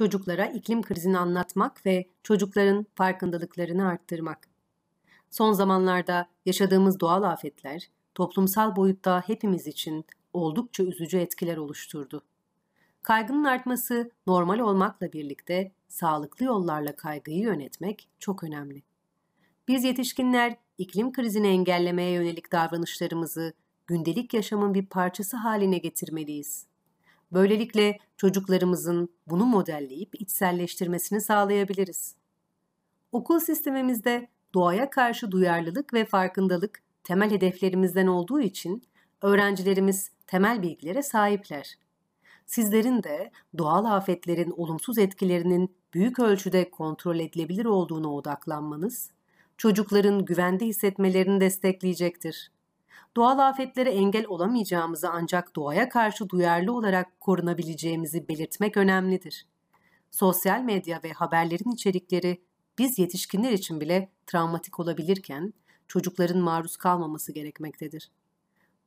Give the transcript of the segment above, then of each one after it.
çocuklara iklim krizini anlatmak ve çocukların farkındalıklarını arttırmak. Son zamanlarda yaşadığımız doğal afetler toplumsal boyutta hepimiz için oldukça üzücü etkiler oluşturdu. Kaygının artması normal olmakla birlikte sağlıklı yollarla kaygıyı yönetmek çok önemli. Biz yetişkinler iklim krizini engellemeye yönelik davranışlarımızı gündelik yaşamın bir parçası haline getirmeliyiz. Böylelikle çocuklarımızın bunu modelleyip içselleştirmesini sağlayabiliriz. Okul sistemimizde doğaya karşı duyarlılık ve farkındalık temel hedeflerimizden olduğu için öğrencilerimiz temel bilgilere sahipler. Sizlerin de doğal afetlerin olumsuz etkilerinin büyük ölçüde kontrol edilebilir olduğuna odaklanmanız, çocukların güvende hissetmelerini destekleyecektir. Doğal afetlere engel olamayacağımızı ancak doğaya karşı duyarlı olarak korunabileceğimizi belirtmek önemlidir. Sosyal medya ve haberlerin içerikleri biz yetişkinler için bile travmatik olabilirken çocukların maruz kalmaması gerekmektedir.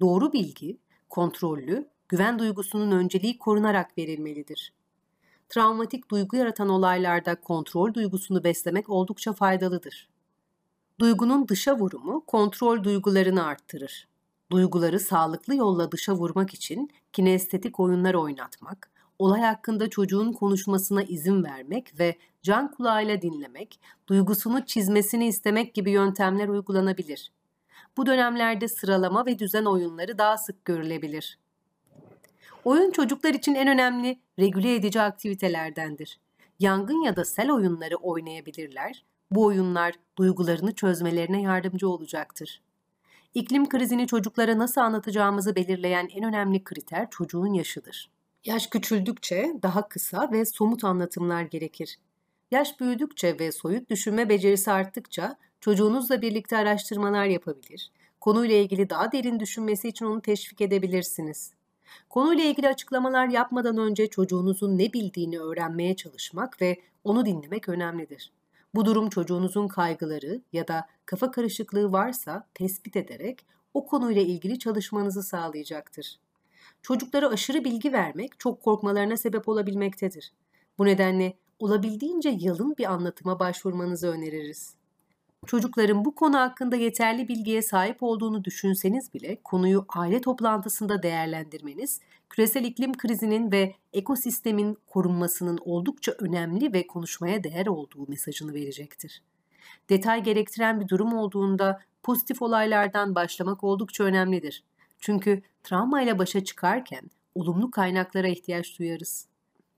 Doğru bilgi, kontrollü, güven duygusunun önceliği korunarak verilmelidir. Travmatik duygu yaratan olaylarda kontrol duygusunu beslemek oldukça faydalıdır. Duygunun dışa vurumu kontrol duygularını arttırır. Duyguları sağlıklı yolla dışa vurmak için kinestetik oyunlar oynatmak, olay hakkında çocuğun konuşmasına izin vermek ve can kulağıyla dinlemek, duygusunu çizmesini istemek gibi yöntemler uygulanabilir. Bu dönemlerde sıralama ve düzen oyunları daha sık görülebilir. Oyun çocuklar için en önemli regüle edici aktivitelerdendir. Yangın ya da sel oyunları oynayabilirler. Bu oyunlar duygularını çözmelerine yardımcı olacaktır. İklim krizini çocuklara nasıl anlatacağımızı belirleyen en önemli kriter çocuğun yaşıdır. Yaş küçüldükçe daha kısa ve somut anlatımlar gerekir. Yaş büyüdükçe ve soyut düşünme becerisi arttıkça çocuğunuzla birlikte araştırmalar yapabilir. Konuyla ilgili daha derin düşünmesi için onu teşvik edebilirsiniz. Konuyla ilgili açıklamalar yapmadan önce çocuğunuzun ne bildiğini öğrenmeye çalışmak ve onu dinlemek önemlidir. Bu durum çocuğunuzun kaygıları ya da kafa karışıklığı varsa tespit ederek o konuyla ilgili çalışmanızı sağlayacaktır. Çocuklara aşırı bilgi vermek çok korkmalarına sebep olabilmektedir. Bu nedenle olabildiğince yalın bir anlatıma başvurmanızı öneririz. Çocukların bu konu hakkında yeterli bilgiye sahip olduğunu düşünseniz bile konuyu aile toplantısında değerlendirmeniz, küresel iklim krizinin ve ekosistemin korunmasının oldukça önemli ve konuşmaya değer olduğu mesajını verecektir. Detay gerektiren bir durum olduğunda pozitif olaylardan başlamak oldukça önemlidir. Çünkü travmayla başa çıkarken olumlu kaynaklara ihtiyaç duyarız.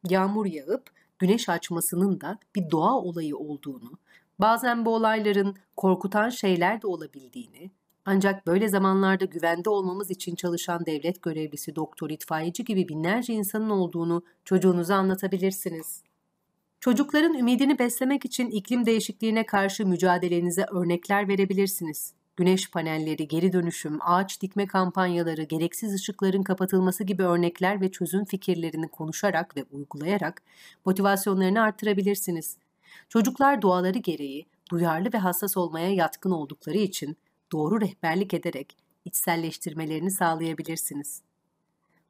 Yağmur yağıp güneş açmasının da bir doğa olayı olduğunu, bazen bu olayların korkutan şeyler de olabildiğini, ancak böyle zamanlarda güvende olmamız için çalışan devlet görevlisi, doktor, itfaiyeci gibi binlerce insanın olduğunu çocuğunuza anlatabilirsiniz. Çocukların ümidini beslemek için iklim değişikliğine karşı mücadelenize örnekler verebilirsiniz güneş panelleri, geri dönüşüm, ağaç dikme kampanyaları, gereksiz ışıkların kapatılması gibi örnekler ve çözüm fikirlerini konuşarak ve uygulayarak motivasyonlarını artırabilirsiniz. Çocuklar doğaları gereği duyarlı ve hassas olmaya yatkın oldukları için doğru rehberlik ederek içselleştirmelerini sağlayabilirsiniz.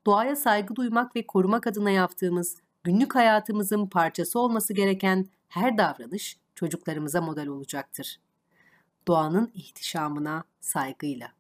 Doğaya saygı duymak ve korumak adına yaptığımız günlük hayatımızın parçası olması gereken her davranış çocuklarımıza model olacaktır doğanın ihtişamına saygıyla.